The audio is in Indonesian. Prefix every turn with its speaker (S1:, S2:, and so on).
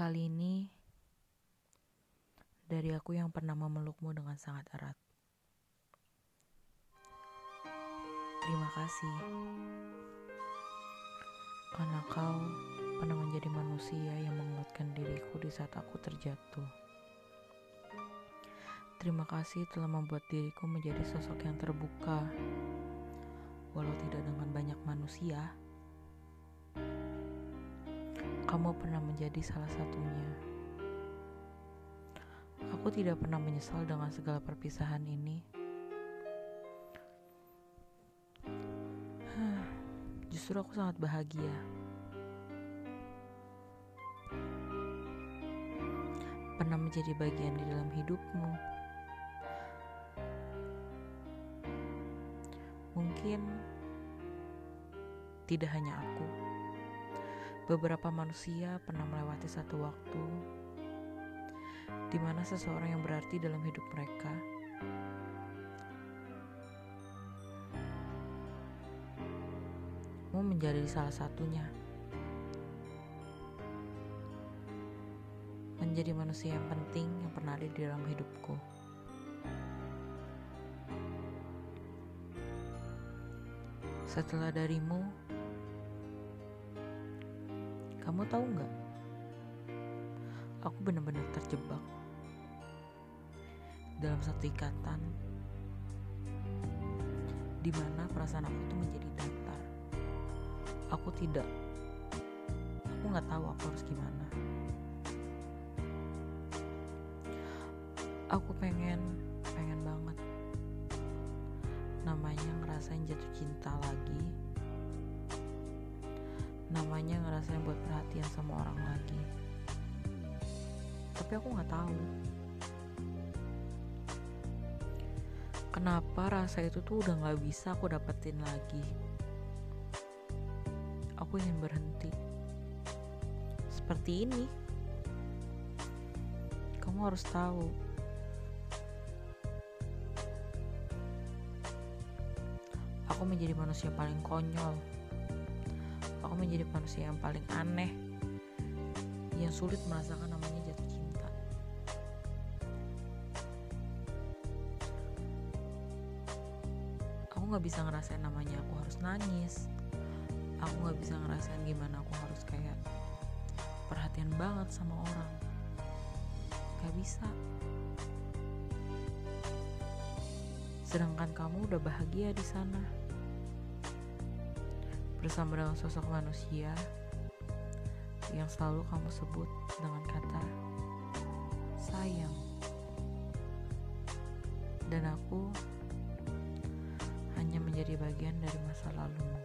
S1: Kali ini dari aku yang pernah memelukmu dengan sangat erat. Terima kasih karena kau pernah menjadi manusia yang menguatkan diriku di saat aku terjatuh. Terima kasih telah membuat diriku menjadi sosok yang terbuka, walau tidak dengan banyak manusia. Kamu pernah menjadi salah satunya. Aku tidak pernah menyesal dengan segala perpisahan ini. Justru aku sangat bahagia. Pernah menjadi bagian di dalam hidupmu. Mungkin tidak hanya aku. Beberapa manusia pernah melewati satu waktu di mana seseorang yang berarti dalam hidup mereka mau menjadi salah satunya. Menjadi manusia yang penting yang pernah ada di dalam hidupku. Setelah darimu, kamu tahu nggak? Aku benar-benar terjebak dalam satu ikatan di mana perasaan aku tuh menjadi datar. Aku tidak, aku nggak tahu aku harus gimana. Aku pengen, pengen banget namanya ngerasain jatuh cinta lagi namanya ngerasain buat perhatian sama orang lagi. Tapi aku nggak tahu. Kenapa rasa itu tuh udah nggak bisa aku dapetin lagi? Aku ingin berhenti. Seperti ini. Kamu harus tahu. Aku menjadi manusia paling konyol. Menjadi manusia yang paling aneh, yang sulit merasakan namanya jatuh cinta. Aku gak bisa ngerasain namanya aku harus nangis. Aku gak bisa ngerasain gimana aku harus kayak perhatian banget sama orang. Gak bisa. Sedangkan kamu udah bahagia di sana bersama dengan sosok manusia yang selalu kamu sebut dengan kata sayang. Dan aku hanya menjadi bagian dari masa lalumu.